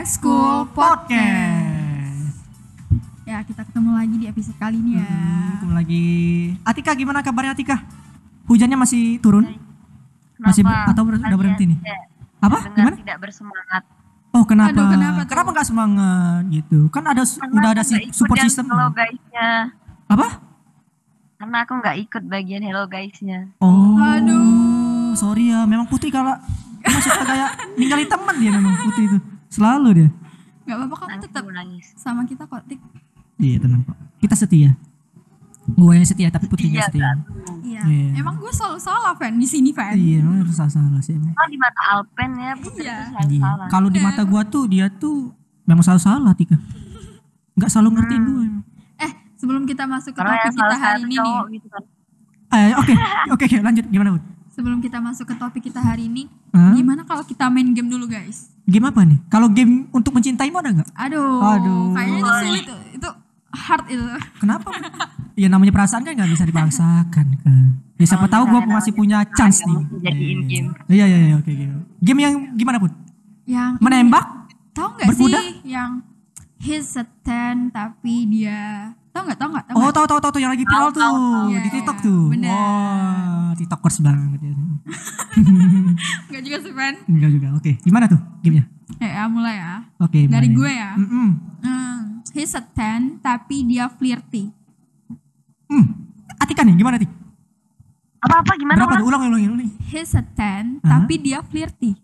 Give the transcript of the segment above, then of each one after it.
School Podcast. Ya, kita ketemu lagi di episode kali ini ya. Hmm, ketemu lagi. Atika gimana kabarnya Atika? Hujannya masih turun? Masih ber- atau ber- udah berhenti nih? Apa? Dengar Gimana? tidak bersemangat. Oh kenapa? Aduh, kenapa tuh? kenapa nggak semangat gitu? Kan ada Karena udah ada si support system. Hello guys-nya. Apa? Karena aku nggak ikut bagian hello guys-nya. Oh. Aduh. Sorry ya, memang Putri kalau suka kayak ninggalin teman dia memang Putri itu. Selalu dia. Gak apa-apa kamu tetap nangis. sama kita kok, Tik. Iya tenang kok. Kita setia. Gue yang setia tapi Putri nggak Setia, setia. kan? Iya. Iya. Emang gue selalu salah, Fan, di sini, Fan. Iya, memang harus salah sih emang. Oh di mata Alpen ya, Putri Iya. itu selalu Iya. salah. Kalau di mata gua tuh dia tuh memang selalu salah Tika. Nggak selalu ngertiin Hmm. gue. Eh, sebelum kita masuk ke topik kita salah hari ini nih. gitu kan. Eh, oke, oke, oke, lanjut gimana bud? Sebelum kita masuk ke topik kita hari ini, Hah? gimana kalau kita main game dulu, guys? Game apa nih? Kalau game untuk mencintaimu ada nggak? Aduh, Aduh. kayaknya itu sulit. Itu hard itu. Kenapa? ya namanya perasaan kan nggak bisa dipaksakan kan. Ya siapa Oh, tahu gue masih punya chance nih. jadiin Iya, game. Iya, iya, iya, oke, oke. Game yang gimana bud? Yang Menembak? tahu nggak sih yang he's a ten tapi dia tahu nggak tahu nggak tahu Oh, tahu tahu tahu tuh yang lagi viral tuh tahu. di Iya, TikTok tuh. benar. Wah, TikTokers banget ya. nggak juga sih Fan Enggak juga. Oke, gimana tuh gamenya? eh ya, mulai ya Oke. dari mulai. gue ya Mm-mm. Hmm, he's a ten tapi dia flirty Hmm. Atika nih gimana Tik? Apa-apa gimana? Berapa Ulang? tuh? Ulang ulang ulang. he's a ten Hah? tapi dia flirty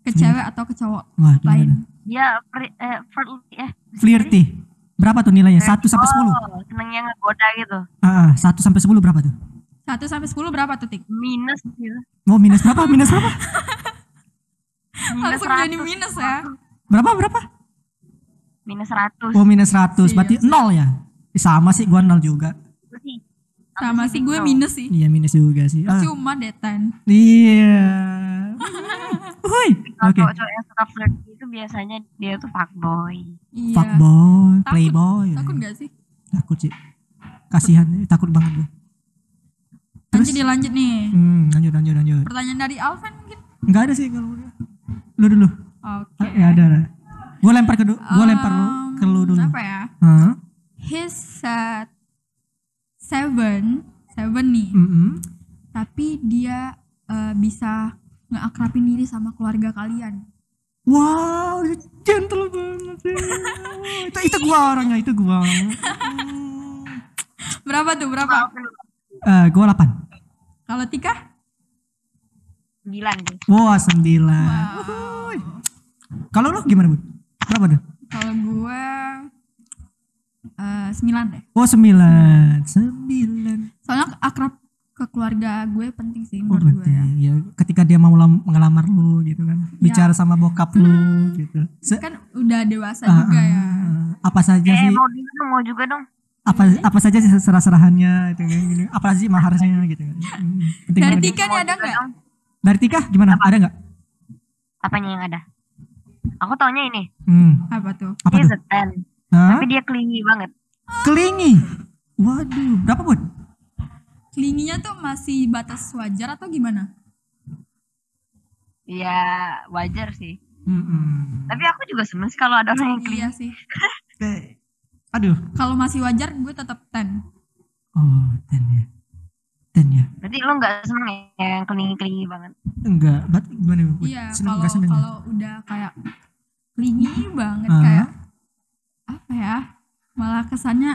ke cewek atau ke cowok Wah, gimana? lain Dia eh, flirty eh. Flirty. Berapa tuh nilainya? 1 sampai 10. Oh, senengnya ngegoda gitu. Ah, 1 sampai 10 berapa tuh? satu sampai sepuluh berapa tuh tik Minus gitu. Mau minus berapa? Minus berapa? Minus langsung jadi 100. minus ya Berapa berapa? Minus 100. Oh, minus 100. Siap, Berarti. 0 ya? Eh, Sama sih gua 0 juga. Sama sih gue minus sih Iya, minus juga sih. Ah, cuma deh ten iya. Woi. Oke. cowok-cowok yang suka flirty itu biasanya dia tuh fuckboy. iya Fuckboy, Takut- playboy. takut nggak sih Takut sih. Kasihan, takut banget gua. Terus? nanti dilanjut nih Hmm, lanjut lanjut lanjut. pertanyaan dari Alvin mungkin Enggak ada sih kalau. Lu dulu. oke Ah, Ya ada lah. Gue lempar ke gue lempar lu ke lu dulu. apa ya Hah? he's a seven seven nih Mm-mm. tapi dia eh, bisa ngeakrabin diri sama keluarga kalian Wow, gentle banget sih. itu itu gua orangnya, itu gua. Hmm. berapa tuh berapa Eh, gua 8. kalau Tika 9 gitu. Wah, 9. wow. Kalau lu gimana, Bud? Berapa tuh? kalau gue eh, sembilan deh Oh, 9. 9. soalnya akrab ke keluarga gue penting sih Oh, menurut gue berarti ya ya ketika dia mau lam- ngelamar lu gitu kan. Bicara sama bokap lu gitu. Se- kan udah dewasa ah, juga ya ah, apa saja Eh, sih? mau juga dong, mau juga dong. apa apa saja sih serah-serahannya itu kan gini. apa sih maharnya gitu kan Hmm, penting dari banget. Tika nih ada nggak Dong. dari Tika gimana ada nggak Apanya yang ada? Aku taunya ini. hmm. apa tuh apa He's tuh a 10. Hah? Tapi dia clingy banget. kelingi waduh berapa bud Kelinginya tuh masih batas wajar atau gimana? Ya wajar sih. Mm-mm. Tapi aku juga seneng sih kalau ada orang yang clingy. Iya sih. Aduh Kalau masih wajar gue tetap 10. oh ten ya ten ya Berarti lo nggak seneng ya yang clingy-clingy banget. enggak bat gimana Iya, kalau kalau udah kayak kelingi banget Ah. kayak ya? Kesannya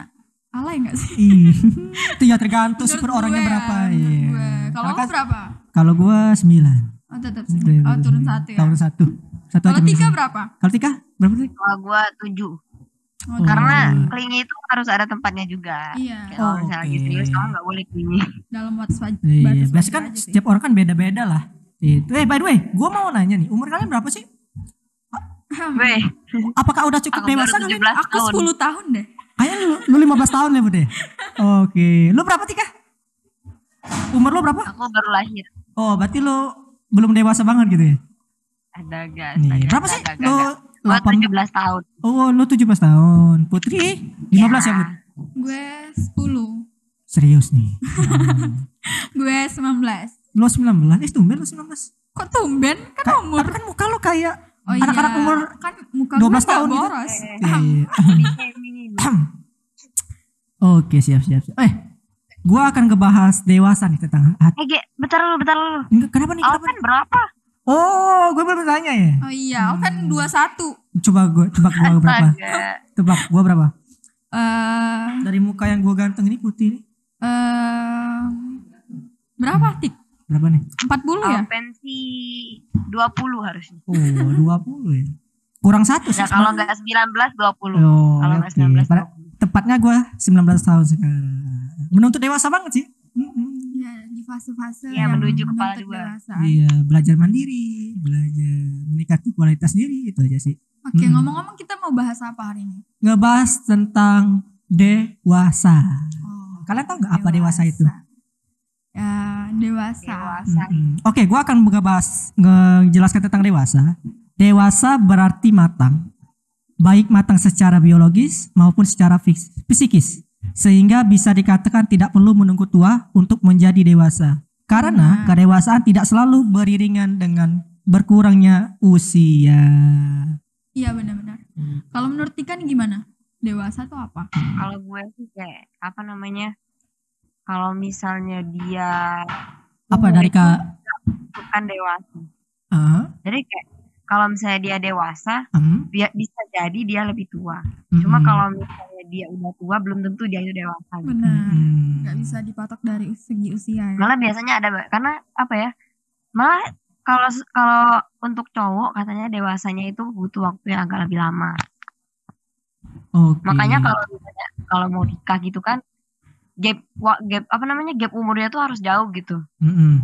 alay enggak sih? Ih, itu ya tergantung sih per orangnya gue ya, berapa ya gue. Kalau kamu berapa? kalau gua sembilan Oh, tetap sih. Oh, turun satu ya. turun satu satu Kalau Tika bisa. berapa? kalau Tika berapa sih Kalau gua 7. Oh, Karena Hmm. clingy itu harus ada tempatnya juga. Iya. Kalau Oh, misalnya oke. lagi serius kamu nggak boleh clingy. dalam batas wajar. Iya, batas biasa wajar kan setiap orang kan beda-beda lah. Itu. Eh, by the way, gua mau nanya nih, umur kalian berapa sih? Weh, Apakah udah cukup Aku dewasa kalian? 17 Aku tahun. 10 tahun deh. Kayaknya lu, lu 15 tahun ya, Bude? Oke. Lu berapa, Tika? Umur lu berapa? aku baru lahir. Oh, berarti lu belum dewasa banget gitu ya? Ada gas. Nih, berapa sih? Lu Gua 8 17 tahun. Oh, lu 17 tahun. Putri 15 ya, Bud? Gue 10. Serius nih. Hmm. Gue 19. Lu 19. Eh, tumben lu 19. Kok tumben? Kan Ka- umur. Tapi kan muka lu kayak Oh Anak-anak iya. umur kan muka 12 gue tahun gitu. boros. Iya. Di shaming ini. Oke, siap, siap, siap. Eh, gua akan ngebahas dewasa nih tentang hati. Eh, bentar lu, bentar lu. Enggak, kenapa nih? Kenapa? Alvan berapa? Oh, gue belum bertanya ya. Oh iya, kan Hmm. 21. Coba gue tebak gua berapa? Tebak gua berapa? Eh Dari muka yang gua ganteng ini putih ini. eh berapa tik? Berapa nih? 40 ya? Pensi 20 harusnya. Oh, 20 ya. Kurang satu sih. Ya kalau nggak 19 20. Oh, kalau nggak oke. 19 Pada- Tepatnya gua 19 tahun sekarang. Menuntut dewasa banget sih. Iya, di fase-fase Iya, yang menuju kepala dua. dewasa. Iya, belajar mandiri, belajar meningkatkan kualitas diri itu aja sih. Oke, Hmm. ngomong-ngomong kita mau bahas apa hari ini? Ngebahas tentang dewasa. Oh, Kalian tahu nggak apa dewasa itu? Ya, dewasa. Dewasa. Mm-mm. Oke, gua akan ngebahas ngejelaskan tentang dewasa. Dewasa berarti matang, baik matang secara biologis maupun secara fis- psikis, sehingga bisa dikatakan tidak perlu menunggu tua untuk menjadi dewasa. Karena Nah. kedewasaan tidak selalu beriringan dengan berkurangnya usia. Iya, benar-benar. Hmm. Kalau menurut Tika nih gimana? Dewasa tuh apa? Kalau gue sih kayak apa namanya? Kalau misalnya dia Apa dari kak? bukan dewasa. Ah, Jadi kayak kalau misalnya dia dewasa, em, dia bisa jadi dia lebih tua. mm, Cuma kalau misalnya dia udah tua, belum tentu dia itu dewasa. gitu. Benar. mm, Nggak bisa dipatok dari segi usia ya. Malah biasanya ada karena apa ya? Malah kalau kalau untuk cowok katanya dewasanya itu butuh waktu yang agak lebih lama. Oke. Makanya kalau misalnya kalau mau nikah gitu kan gap gap apa namanya gap umurnya tuh harus jauh gitu. Mm-mm.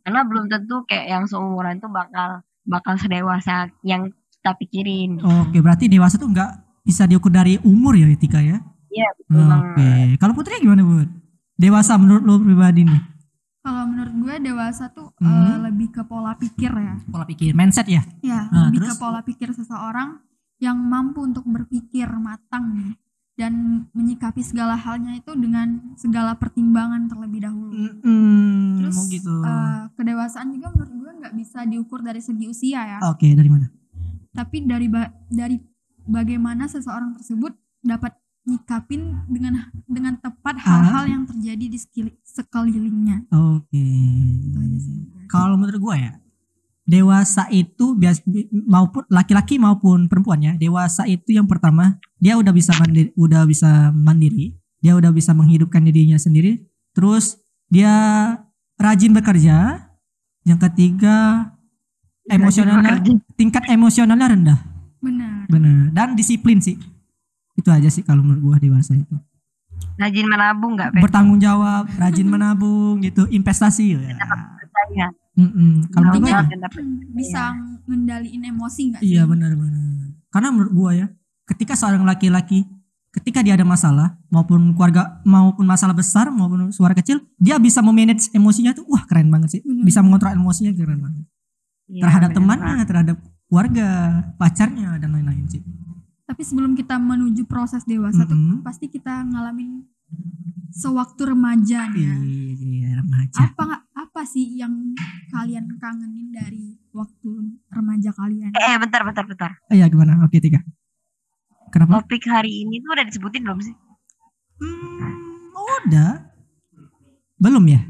Karena belum tentu kayak yang seumuran tuh bakal bakal sedewasa yang kita pikirin. Oke, berarti dewasa tuh nggak bisa diukur dari umur ya, Tika ya? Iya, betul Oke, banget. kalau Putri gimana Bud? Dewasa menurut lo pribadi nih? Kalau menurut gue dewasa tuh Hmm. eh, lebih ke pola pikir ya. Pola pikir, mindset ya? Ya, Nah, lebih terus? ke pola pikir seseorang yang mampu untuk berpikir matang nih dan menyikapi segala halnya itu dengan segala pertimbangan terlebih dahulu. Hmm, Terus mau gitu. eh, kedewasaan juga menurut gue nggak bisa diukur dari segi usia ya, Oke, dari mana? tapi dari ba- dari bagaimana seseorang tersebut dapat nyikapin dengan dengan tepat Ah. hal-hal yang terjadi di sekelilingnya. Oke. Itu aja sih. Kalau menurut gua ya, dewasa itu bias maupun laki-laki maupun perempuan ya, dewasa itu yang pertama dia udah bisa mandiri, udah bisa mandiri, dia udah bisa menghidupkan dirinya sendiri. Terus dia rajin bekerja. Yang ketiga emosionalnya tingkat emosionalnya rendah. Benar. Benar. Dan disiplin sih. Itu aja sih kalau menurut gua dewasa itu. Rajin menabung nggak? Bertanggung jawab, rajin menabung gitu, investasi ya. Percaya. Mm-mm. Kalau Intinya. Dan dapat- Hmm, bisa ngendaliin emosi nggak sih? Iya benar-benar. Karena menurut gua ya, ketika seorang laki-laki ketika dia ada masalah maupun keluarga maupun masalah besar maupun suara kecil, dia bisa memanage emosinya tuh wah keren banget sih. Benar. Bisa mengontrol emosinya keren banget. Iya, terhadap benar, temannya, terhadap keluarga, pacarnya dan lain-lain sih. Tapi sebelum kita menuju proses dewasa tuh Mm-mm. pasti kita ngalamin sewaktu remaja nih ya. Iya, remaja. Apa nggak apa sih yang kalian kangenin dari waktu remaja kalian? Eh, eh, bentar, bentar, bentar. Eh, ya gimana? Oke, tiga. Kenapa? Topik hari ini tuh udah disebutin belum sih? Hmm, udah. Belum ya?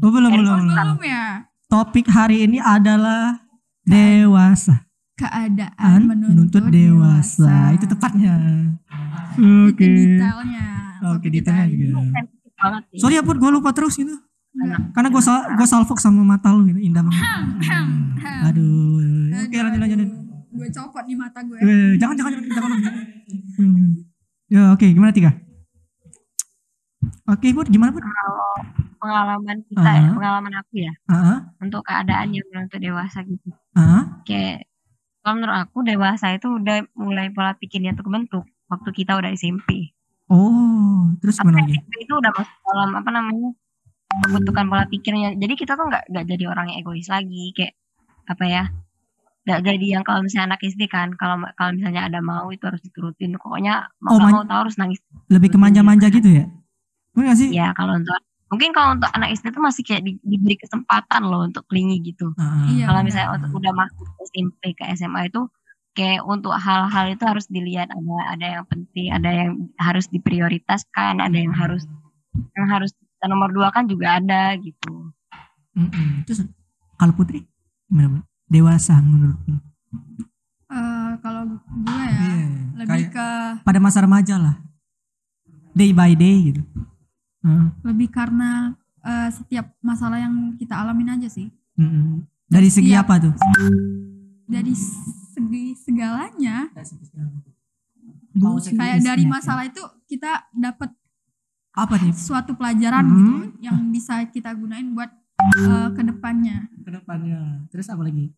Oh, belum, Eh, belum, Oh, belum. belum ya. Topik hari ini adalah dewasa. Keadaan An menuntut, menuntut dewasa. Itu tepatnya. Oke. Itu detailnya. Oke, detailnya hari ini. juga. Sensitif banget sih. Sorry ya Put, gue lupa terus gitu. Enggak. Karena gue sal gue salfok sama mata lu gitu, indah banget. Aduh. Oke, lanjut lanjut. lanjut. Gue copot nih mata gue. Eh, jangan jangan jangan jangan. Hmm. Ya oke, gimana tiga? Oke Put, gimana Put? Kalau pengalaman kita ya, Ah. pengalaman aku ya, Ah, untuk keadaan yang menuntut dewasa gitu. ah, Kayak kalau menurut aku dewasa itu udah mulai pola pikirnya tuh kebentuk waktu kita udah SMP. Oh, terus Apa gimana lagi? SMP itu udah masuk dalam apa namanya pembentukan pola pikirnya. Jadi kita tuh nggak nggak jadi orang yang egois lagi kayak apa ya? Nggak jadi yang kalau misalnya anak SD kan, kalau kalau misalnya ada mau itu harus diturutin. Pokoknya mau Oh, man- mau tahu harus nangis. Lebih ke manja-manja gitu ya? Bener gak sih? Ya kalau untuk mungkin kalau untuk anak SD itu masih kayak di- diberi kesempatan loh untuk clingy gitu Ah, Iya, kalau benar. misalnya untuk udah masuk SMP ke SMA itu kayak untuk hal-hal itu harus dilihat ada ada yang penting ada yang harus diprioritaskan ada yang harus yang harus kita nomor dua kan juga ada gitu Mm-mm. Terus kalau Putri gimana? Dewasa menurut lu? Eh, kalau gue ya Iya, lebih kayak ke pada masa remaja lah. Day by day gitu. Heeh. lebih karena eh, setiap masalah yang kita alamin aja sih Mm-mm. Dari segi Siap. apa tuh? dari segi segalanya kayak dari masalah itu kita dapat apa nih suatu pelajaran Hmm. gitu yang bisa kita gunain buat eh, ke depannya ke depannya? Terus apa lagi?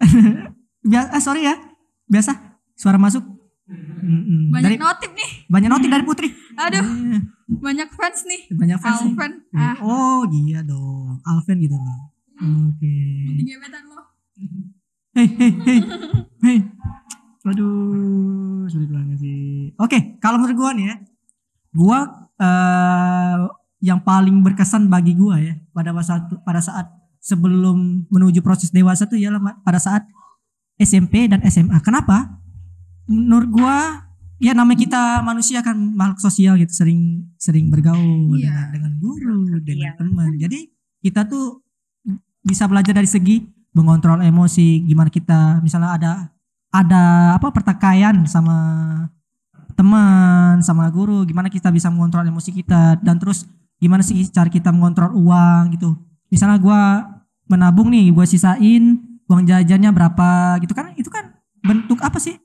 Biasa, sorry ya. Biasa. Suara masuk. Mm-mm. banyak dari, notif nih banyak notif dari Putri. aduh Iya, banyak fans nih banyak fans nih. Alven ah Oh iya dong. Alven gitu loh. Oke. penting gebetan lo Hei, hei, hei, hei. Aduh, sulit banget sih. Oke, kalau menurut gua nih ya, gua eh yang paling berkesan bagi gua ya pada masa pada saat sebelum menuju proses dewasa tuh ialah pada saat SMP dan SMA. Kenapa? Menurut gua ya namanya kita manusia kan makhluk sosial gitu, sering sering bergaul dengan Iya. dengan guru, dengan teman. Jadi kita tuh bisa belajar dari segi mengontrol emosi gimana kita misalnya ada ada apa pertikaian sama teman sama guru gimana kita bisa mengontrol emosi kita dan terus gimana sih cara kita mengontrol uang gitu. Misalnya gua menabung nih gua sisain uang jajannya berapa gitu kan itu kan bentuk apa sih?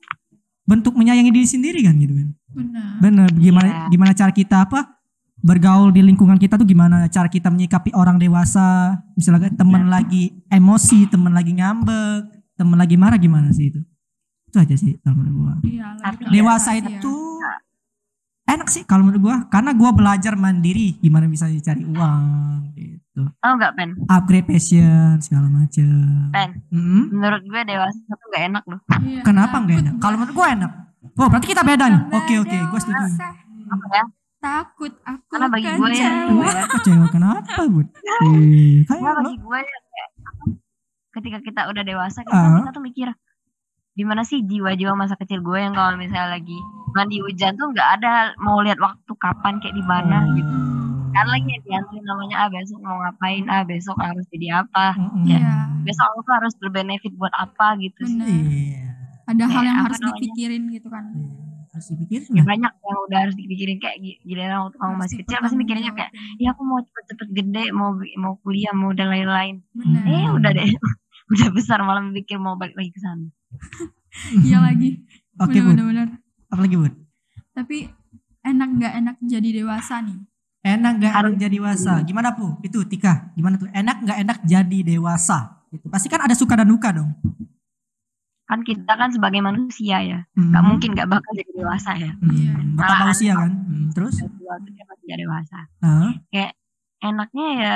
Bentuk menyayangi diri sendiri kan gitu kan? Benar. Bener, gimana Iya. gimana cara kita apa bergaul di lingkungan kita tuh gimana cara kita menyikapi orang dewasa, misalnya temen Iya. lagi emosi, temen lagi ngambek, temen lagi marah gimana sih itu? Itu aja sih kalau menurut gua. iya lebih Dewasa ya. itu enak sih kalau menurut gua karena gua belajar mandiri gimana bisa cari uang gitu. tau nggak pen Upgrade passion segala macem. pen Mm-mm. menurut gue dewasa tuh nggak enak loh Iya, Kenapa takut nggak enak? Kalau menurut gua enak. Oh berarti kita beda nih. Oke oke, gua setuju. apa ya takut aku karena bagi kan gue ya cewek. dewasa Kecewa kenapa, Bud? Eh, kayak Karena bagi gue ya kayak ketika kita udah dewasa kita, Ah. kita tuh mikir di mana sih jiwa-jiwa masa kecil gue yang kalau misalnya lagi mandi hujan tuh nggak ada mau lihat waktu kapan kayak di mana Oh. gitu kan lagi yang diantuin namanya ah besok mau ngapain ah besok harus jadi apa Mm-mm. Iya. besok aku tuh harus berbenefit buat apa gitu sih. Iya. ada hal yang harus namanya? dipikirin gitu kan Harus dipikirin Ya, banyak yang udah harus dipikirin kayak gi- giliran waktu kamu masih kecil pasti mikirnya kayak ya aku mau cepet-cepet gede mau mau kuliah mau dan lain-lain benar eh udah deh udah besar malah mikir mau balik lagi ke sana iya lagi Oke, Bud. benar-benar Apa lagi, Bud? tapi enak nggak enak jadi dewasa nih Enak gak enak Harus- jadi dewasa? Gimana, Bu? Itu Tika. Gimana tuh? Enak gak enak jadi dewasa? Gitu. Pasti kan ada suka dan duka dong. Kan kita kan sebagai manusia ya Hmm. nggak mungkin nggak bakal jadi dewasa ya Hmm. Iya. Bertambah Malah usia kan? Hmm, Terus? Jadi dewasa Hah? enaknya ya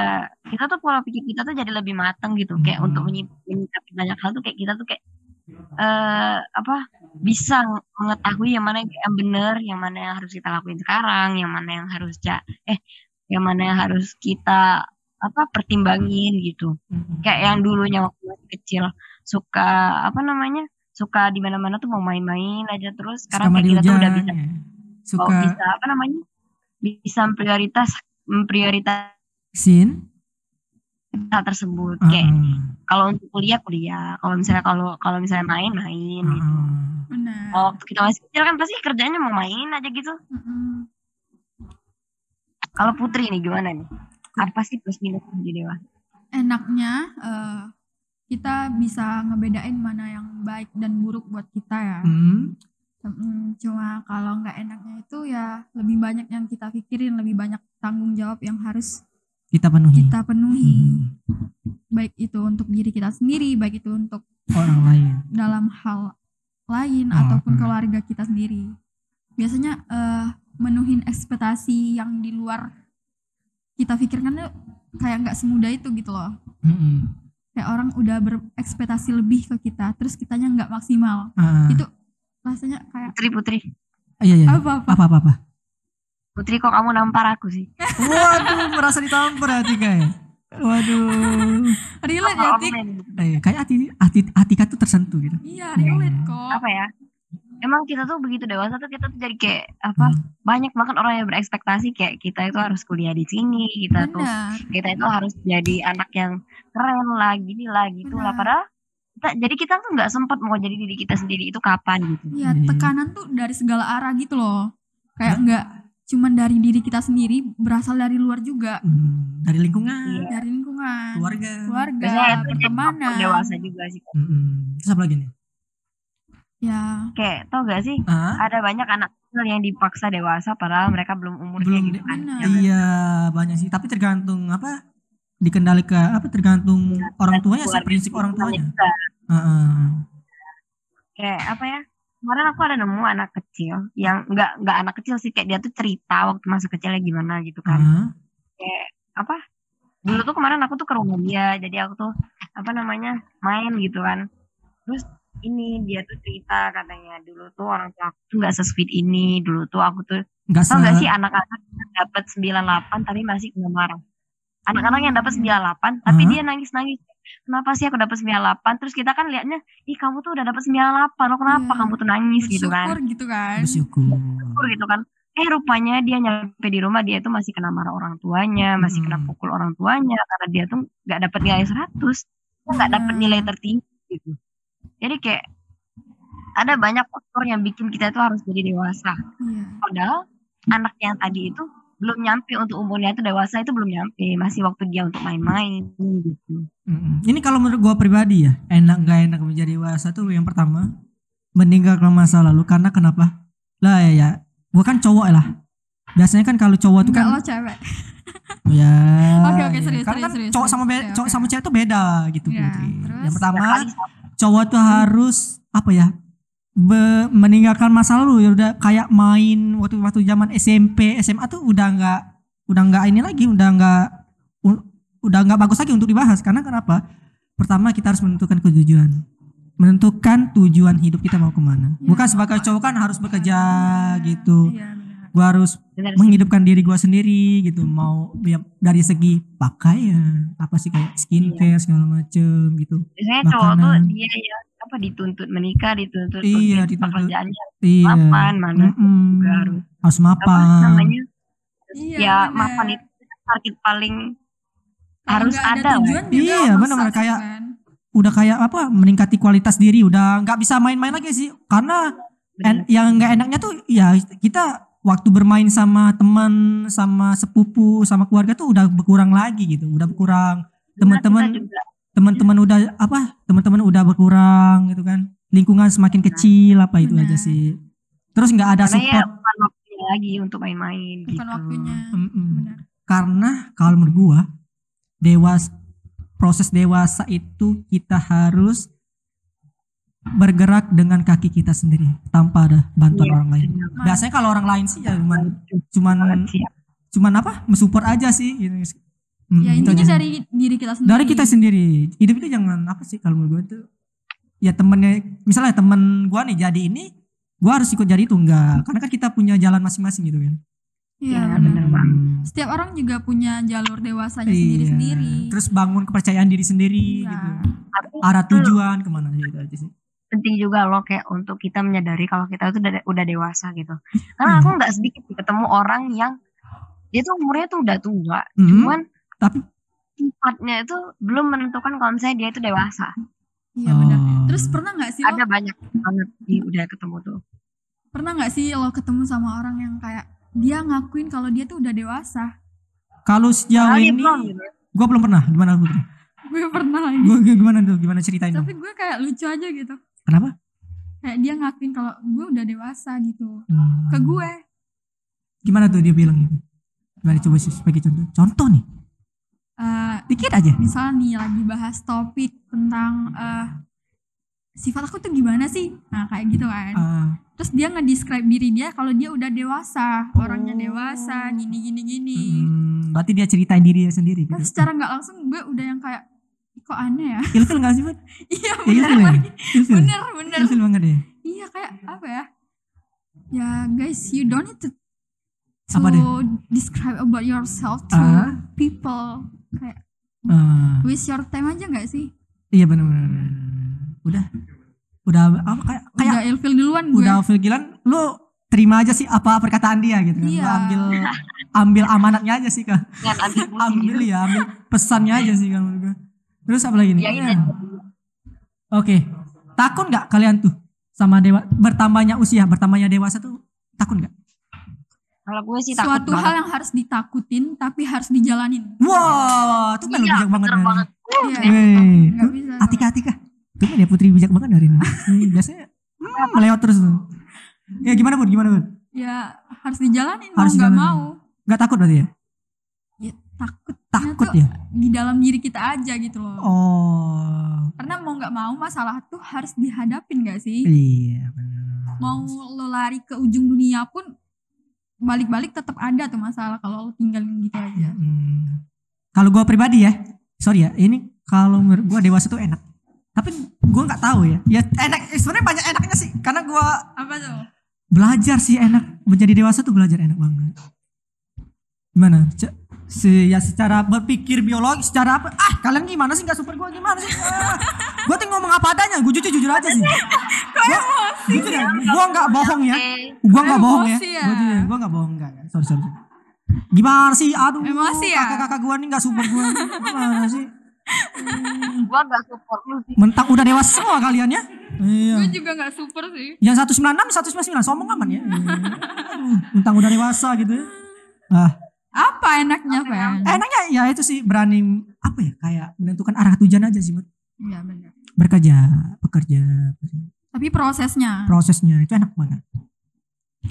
kita tuh pola pikir kita tuh jadi lebih matang gitu kayak Hmm. untuk menyi- menyikapi banyak hal tuh kayak kita tuh kayak eh apa bisa ng- mengetahui yang mana yang benar yang mana yang harus kita lakuin sekarang yang mana yang harus ja eh yang mana yang harus kita apa pertimbangin gitu Hmm. kayak yang dulunya waktu masih kecil suka apa namanya suka di mana-mana tuh mau main-main aja terus sekarang kayak kita tuh udah bisa ya. oh, Suka bisa apa namanya bisa prioritas memprioritas sin. hal tersebut Ah, kayak kalau untuk kuliah kuliah kalau misalnya kalau kalau misalnya main main ah, gitu ah. benar kalau waktu kita masih kecil kan pasti kerjanya mau main aja gitu Mm-mm. kalau putri nih gimana nih apa sih plus minus jadi dewasa enaknya eh, kita bisa ngebedain mana yang baik dan buruk buat kita ya Hmm. Mm, cuma kalau nggak enaknya itu ya lebih banyak yang kita pikirin lebih banyak tanggung jawab yang harus Kita penuhi. kita penuhi Hmm. baik itu untuk diri kita sendiri baik itu untuk Orang lain. dalam hal lain Oh, ataupun hmm. keluarga kita sendiri biasanya eh, menuhin ekspektasi yang di luar kita pikirkan tuh kayak nggak semudah itu gitu loh Hmm. kayak orang udah berekspektasi lebih ke kita terus kitanya nggak maksimal Ah. itu rasanya kayak putri putri Iya iya. apa apa Apa apa apa. Putri kok kamu nampar aku sih? Waduh, merasa ditampar hati kayak. Waduh. relate ya Tik. Eh, kayak hati hati Atika tuh tersentuh gitu. iya relate kok Apa ya? Emang kita tuh begitu dewasa tuh kita tuh jadi kayak apa? Hmm. Banyak banget orang yang berekspektasi kayak kita itu harus kuliah di sini, kita tuh benar kita itu harus jadi anak yang keren lah, gini lah, gitu lah. Padahal kita, jadi kita tuh nggak sempat mau jadi diri kita sendiri itu kapan gitu. Iya, Iya. tekanan tuh dari segala arah gitu loh. Kayak nggak cuman dari diri kita sendiri, berasal dari luar juga. Hmm, dari lingkungan, Iya. Dari lingkungan, keluarga. keluarga, Biasanya pertemanan. dewasa juga sih. Mm-mm. Terus apa lagi nih? Ya, Kayak tau gak sih? Ada banyak anak kecil yang dipaksa dewasa padahal mereka belum umurnya Belum gitu kan. Benar. Ya iya banyak sih. Tapi tergantung apa? Dikendalikan apa? Tergantung orang tuanya, sih, prinsip orang tuanya. juga. Heeh. Kayak apa ya? Kemarin aku ada nemu anak kecil yang nggak nggak anak kecil sih kayak dia tuh cerita waktu masa kecilnya gimana gitu kan. Ah, Kayak apa? Dulu tuh kemarin aku tuh ke rumah dia, jadi aku tuh apa namanya main gitu kan. Terus ini dia tuh cerita katanya dulu tuh orang tua aku tuh nggak sesweet ini, dulu tuh aku tuh nggak tau nggak se- sih anak-anak yang dapat 98 tapi masih kena marah. Anak-anak yang dapat 98 tapi Hah? dia nangis-nangis. Kenapa sih aku dapat 98? Terus kita kan lihatnya, ih kamu tuh udah dapat 98, lo kenapa Iya. kamu tuh nangis gitu kan? bersyukur gitu kan. bersyukur. Syukur gitu kan. Eh rupanya dia nyampe di rumah dia tuh masih kena marah orang tuanya, masih kena Hmm. pukul orang tuanya karena dia tuh nggak dapat nilai 100. Dia nggak dapat Iya. nilai tertinggi gitu. Jadi kayak ada banyak faktor yang bikin kita itu harus jadi dewasa. Iya. Padahal anak yang tadi itu belum nyampe untuk umurnya itu dewasa itu belum nyampe, masih waktu dia untuk main-main gitu. Mm-mm. Ini kalau menurut gua pribadi ya, enak gak enak menjadi dewasa tuh yang pertama meninggalkan masa lalu karena kenapa? Lah ya, ya gua kan cowok lah. Biasanya kan kalau cowok tuh kan lo cewek. ya. Oke, oke, ya. serius, Karena serius, kan serius, cowok serius. sama be- cowok sama cewek tuh beda gitu Putri. terus? Yang pertama, cowok tuh harus apa ya? be- meninggalkan masa lalu ya udah kayak main waktu waktu zaman SMP, SMA tuh udah nggak udah nggak ini lagi, udah nggak udah nggak bagus lagi untuk dibahas karena kenapa? Pertama kita harus menentukan tujuan, menentukan tujuan hidup kita mau ke mana. Ya. Bukan sebagai cowok kan harus bekerja gitu. Iya, benar. Gua harus bener menghidupkan diri gua sendiri gitu. Mau ya, dari segi pakaian, apa sih kayak skincare segala macem gitu. Biasanya cowok tuh dia ya apa dituntut menikah, dituntut Iya, untuk dituntut. pekerjaannya Iya. mapan, mana Mm-mm. juga harus harus apa mapan. namanya? Iya, ya benar. mapan itu target paling Kalau harus ada lah. tujuan juga Iya, sih, kayak- kan. Udah kayak apa? Meningkati kualitas diri. Udah nggak bisa main-main lagi sih. Karena en- yang nggak enaknya tuh ya kita waktu bermain sama teman, sama sepupu, sama keluarga tuh udah berkurang lagi gitu. Udah berkurang. Teman-teman Kita juga teman-teman udah apa? Teman-teman udah berkurang gitu kan. Lingkungan semakin kecil apa itu Benar. aja sih. Terus nggak ada karena ya support. bukan waktunya lagi untuk main-main bukan gitu. waktunya. Mm-mm. Benar. Karena kalau menurut gua dewas proses dewasa itu kita harus bergerak dengan kaki kita sendiri tanpa ada bantuan Iya, orang lain. benar Biasanya kalau orang lain sih ya cuman cuman banget sih. cuman apa? mensupport aja sih gitu. Hmm, Ya itu intinya dari diri kita sendiri. dari kita sendiri. Hidup itu jangan apa sih kalau menurut gua tuh ya temennya misalnya temen gua nih jadi ini gua harus ikut jadi itu enggak karena kan kita punya jalan masing-masing gitu kan. Iya, Iya, benar. banget. Setiap orang juga punya jalur dewasanya Iya. sendiri-sendiri. Terus bangun kepercayaan diri sendiri Iya. gitu. Arah itu tujuan ke mana gitu aja sih. Penting juga loh kayak untuk kita menyadari kalau kita itu udah, udah dewasa gitu. Karena aku nggak sedikit ketemu orang yang dia tuh umurnya tuh udah tua, Hmm, cuman tapi sifatnya itu belum menentukan kalau misalnya dia itu dewasa. Iya benar. Oh. Terus pernah nggak sih lo Ada banyak banget di udah ketemu tuh. pernah nggak sih lo ketemu sama orang yang kayak dia ngakuin kalau dia tuh udah dewasa? kalau sejauh ini belum gitu. gue belum pernah gimana Putri? Gue pernah lagi. Gue gimana tuh? Gimana ceritain? Tapi gue kayak lucu aja gitu. Kenapa? Kayak dia ngakuin kalau gue udah dewasa gitu. Hmm. Ke gue. Gimana tuh dia bilang gitu? Gimana coba sih sebagai contoh? Contoh nih, eh dikit aja. misalnya nih lagi bahas topik tentang eh sifat aku tuh gimana sih? Nah kayak gitu kan. Ah, Terus dia nge-describe diri dia kalau dia udah dewasa, orangnya dewasa, gini gini gini. hmm, berarti dia ceritain dirinya sendiri gitu. Tapi secara nggak langsung gue udah yang kayak "Ih, kok aneh ya? Ilfil gak sih, Bud? iya Ya, ilfil bener ya? lagi. Ilfil. Bener bener. Ilfil banget ya. Iya kayak apa ya? Ya guys, you don't need to to Apa deh? describe about yourself to Ah. people kayak Eh, waste your time aja nggak sih iya benar-benar. Udah. Udah apa kayak kayak udah ilfil duluan gue udah Gillan lu terima aja sih apa perkataan dia gitu kan. Lu Iya. ambil ambil amanatnya aja sih kan. Ambil ya, ambil pesannya aja sih kan menurut gua. Terus apa lagi nih? Ya, Ya. gitu. Oke. Takut nggak kalian tuh sama dewa bertambahnya usia, bertambahnya dewasa tuh takut nggak? Kalau gue sih takut suatu hal banget. yang harus ditakutin tapi harus dijalanin Wah, tuh kan lu Iya, bijak banget. Nani. banget. Iya, nggak bisa Atika Atika. Tuh kan ya Putri bijak banget hari ini. Biasanya hmm, melewat terus tuh. Ya gimana Bun? Gimana Bun? ya harus dijalanin Harus mau nggak mau Gak takut berarti ya? Takut Takut ya? di dalam diri kita aja gitu loh Oh. karena mau nggak mau masalah tuh harus dihadapin gak sih Iya benar. mau lo lari ke ujung dunia pun balik-balik tetap ada tuh masalah kalau lo tinggalin gitu aja Hmm. Kalau gue pribadi ya, sorry ya, ini kalau menurut gue dewasa tuh enak. Tapi gue nggak tahu ya. Ya enak, sebenarnya banyak enaknya sih. Karena gue apa tuh belajar sih enak. Menjadi dewasa tuh belajar enak banget. Gimana? Se- ya secara berpikir biologi, secara apa? Ah kalian gimana sih nggak super gue gimana sih? Ah, gue tuh ngomong apa adanya. Gue jujur jujur aja sih. Gua, jujur ya. Gue nggak bohong ya. Gue nggak bohong ya. Ya. Gue jujur, gue nggak bohong enggak. Sorry sorry. sorry. Gimana sih? Aduh. Emosi ya? Kakak-kakak gue nih nggak super gue. Gimana sih? Gue gak support lu sih. Mentang udah dewasa semua kalian ya. Iya. gue juga nggak super sih Yang 196, 199 sombong aman ya. Aduh, Mentang udah dewasa gitu ya. Ah, apa enaknya Fen? enaknya ya itu sih berani apa ya kayak menentukan arah tujuan aja sih Iya benar bekerja, bekerja, tapi prosesnya prosesnya itu enak banget.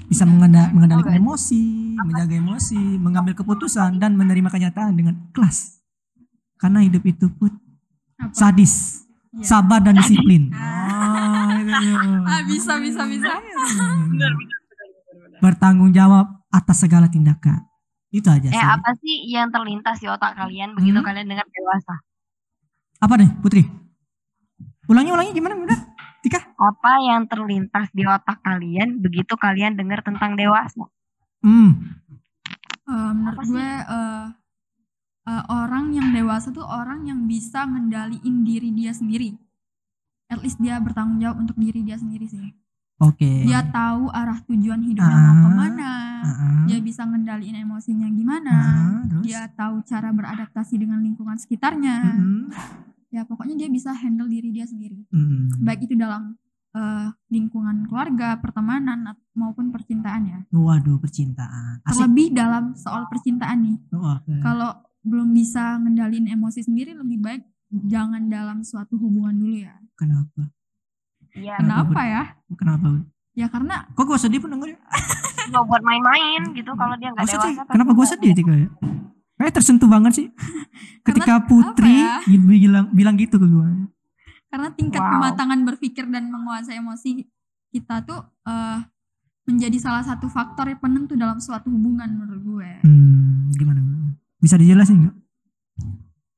Bisa mengenda- mengendalikan emosi, menjaga emosi, mengambil keputusan dan menerima kenyataan dengan ikhlas. Karena hidup itu put apa sadis, Iya. sabar dan disiplin. Ah, itu. ah bisa bisa bisa Bertanggung jawab atas segala tindakan. Itu aja Eh sih. apa sih yang terlintas di otak kalian begitu Hmm? kalian dengar dewasa? Apa nih, Putri? Ulangi, ulangi gimana, udah? Tika? Apa yang terlintas di otak kalian begitu kalian dengar tentang dewasa? Hmm. Eh, menurut Apa sih? gue eh, eh, orang yang dewasa tuh orang yang bisa ngendaliin diri dia sendiri. At least dia bertanggung jawab untuk diri dia sendiri sih. Oke. Dia tahu arah tujuan hidupnya Ah. mau ke mana. Ah, Dia bisa ngendaliin emosinya gimana. ah, terus? Dia tahu cara beradaptasi dengan lingkungan sekitarnya. Mm-mm. Ya pokoknya dia bisa handle diri dia sendiri. Mm. Baik itu dalam eh, lingkungan keluarga, pertemanan maupun percintaan ya. Waduh, percintaan. Asik. Terlebih dalam soal percintaan nih. Oh, oke. kalau belum bisa ngendalin emosi sendiri lebih baik jangan dalam suatu hubungan dulu ya Kenapa? Iya, Kenapa, ya Kenapa? ya karena Kok gue sedih pun dengerin? cuma buat main-main gitu kalau dia nggak dewasa. Kenapa gue sedih, Tika? ya? Kayak tersentuh banget sih. Ketika Putri ya? bilang bilang gitu ke gue. karena tingkat Wow. kematangan berpikir dan menguasai emosi kita tuh eh, menjadi salah satu faktor yang penentu dalam suatu hubungan menurut gue Hmm, gimana? Bisa dijelasin nggak?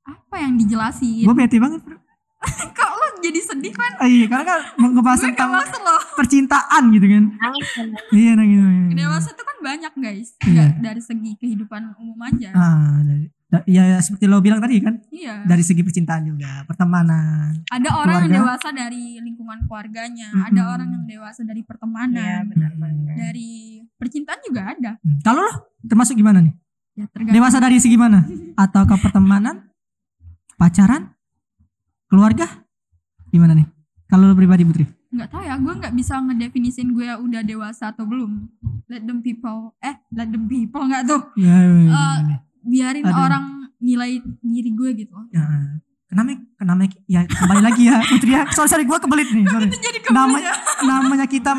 apa yang dijelasin Gue bete banget. bro. kok jadi sedih kan Ah, iya, karena kan ngebahas tentang loh percintaan gitu kan. Nangis kan. Iya, nangis. nangis. dewasa tuh kan banyak guys Iya. dari segi kehidupan umum aja Ah, dari, da- ya seperti lo bilang tadi kan, iya dari segi percintaan juga, pertemanan. ada orang yang keluarga. dewasa dari lingkungan keluarganya Mm-mm. ada orang yang dewasa dari Iya pertemanan benar-benar. dari percintaan juga ada Hmm. Kalau lo termasuk gimana nih? ya tergantung Dewasa dari segi mana? Atau ke pertemanan, pacaran, keluarga? Gimana nih? Kalau lo pribadi Putri? nggak tahu ya gue nggak bisa ngedefinisin gue udah dewasa atau belum let them people eh let them people nggak tuh Ya, ya, ya, gimana? biarin Aduh. orang nilai diri gue gitu Ya, kenapa? Kenapa? Ya kembali lagi ya Putri ya. Sorry sorry gue kebelit nih. Sorry. jadi namanya namanya kita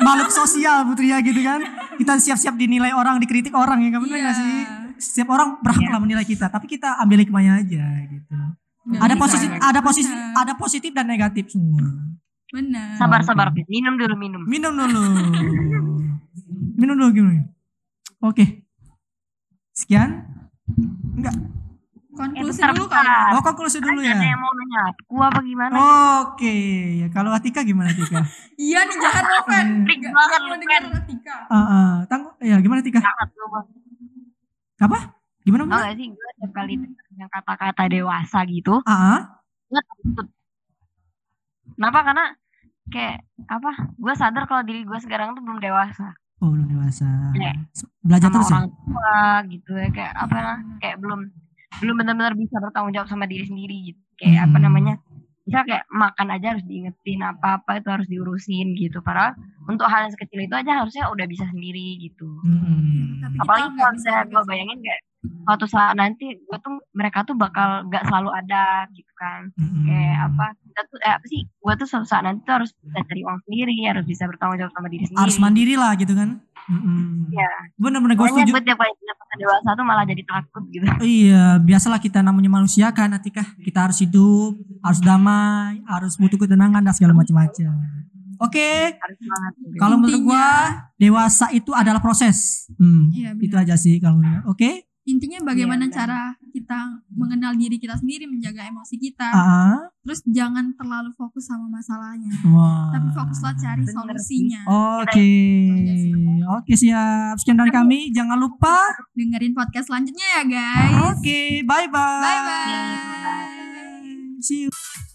makhluk sosial Putri ya gitu kan. Kita siap-siap dinilai orang, dikritik orang ya, bener Iya. nggak sih? Setiap orang berhak Iya. lah menilai kita, tapi kita ambil hikmahnya aja gitu. Ada bisa. positif, ada positif, ada positif dan negatif semua. benar Sabar-sabar, Fit. minum dulu minum. Minum dulu. Minum dulu gimana? Oke. Sekian. Enggak. Eh, konklusi bentar, dulu kan Oh, konklusi dulu Ada ya. yang mau nanya aku apa gimana? Oke, ya kalau Atika gimana Atika? iya nih jangan lo Fen Hmm. Trik banget mau dengar Fen. Tika Ah, ah. Tang- Ya, gimana Tika? sangat. Apa? Gimana? Gimana? gak sih gue setiap kali denger yang kata-kata dewasa gitu Ah, ah. gue takut kenapa karena kayak apa gue sadar kalau diri gue sekarang tuh belum dewasa Oh, belum dewasa. Iya. Belajar sama terus ya? orang tua gitu ya kayak apa nah, kayak belum belum benar-benar bisa bertanggung jawab sama diri sendiri gitu kayak apa Hmm. namanya bisa kayak makan aja harus diingetin apa-apa itu harus diurusin gitu padahal untuk hal yang sekecil itu aja harusnya udah bisa sendiri gitu Hmm. Tapi kita apalagi kalau bisa misalnya gue bayangin kayak suatu saat nanti gue tuh mereka tuh bakal gak selalu ada gitu kan Hmm. kayak apa kita tuh eh, apa sih gue tuh suatu saat nanti tuh harus bisa cari uang sendiri harus bisa bertanggung jawab sama diri sendiri Harus mandiri lah gitu kan? Hmm. Iya. Bener-bener gue setuju. gue tiap kali dewasa tuh malah jadi takut gitu Iya, biasalah kita namanya manusia kan, Atika. Kita harus hidup, harus damai, harus butuh ketenangan dan segala macam-macam. Oke, banget gitu. kalau menurut gua dewasa itu adalah proses. Hmm, Iya, itu aja sih kalau menurut. Oke, Intinya bagaimana Iya, benar. cara kita mengenal diri kita sendiri, menjaga emosi kita. ah, Terus jangan terlalu fokus sama masalahnya. wah. Tapi fokuslah cari Bener solusinya. Oke, oke siap. Sekian dari kami. Jangan lupa. Dengerin podcast selanjutnya ya guys. Oke, bye bye. Bye bye. See you.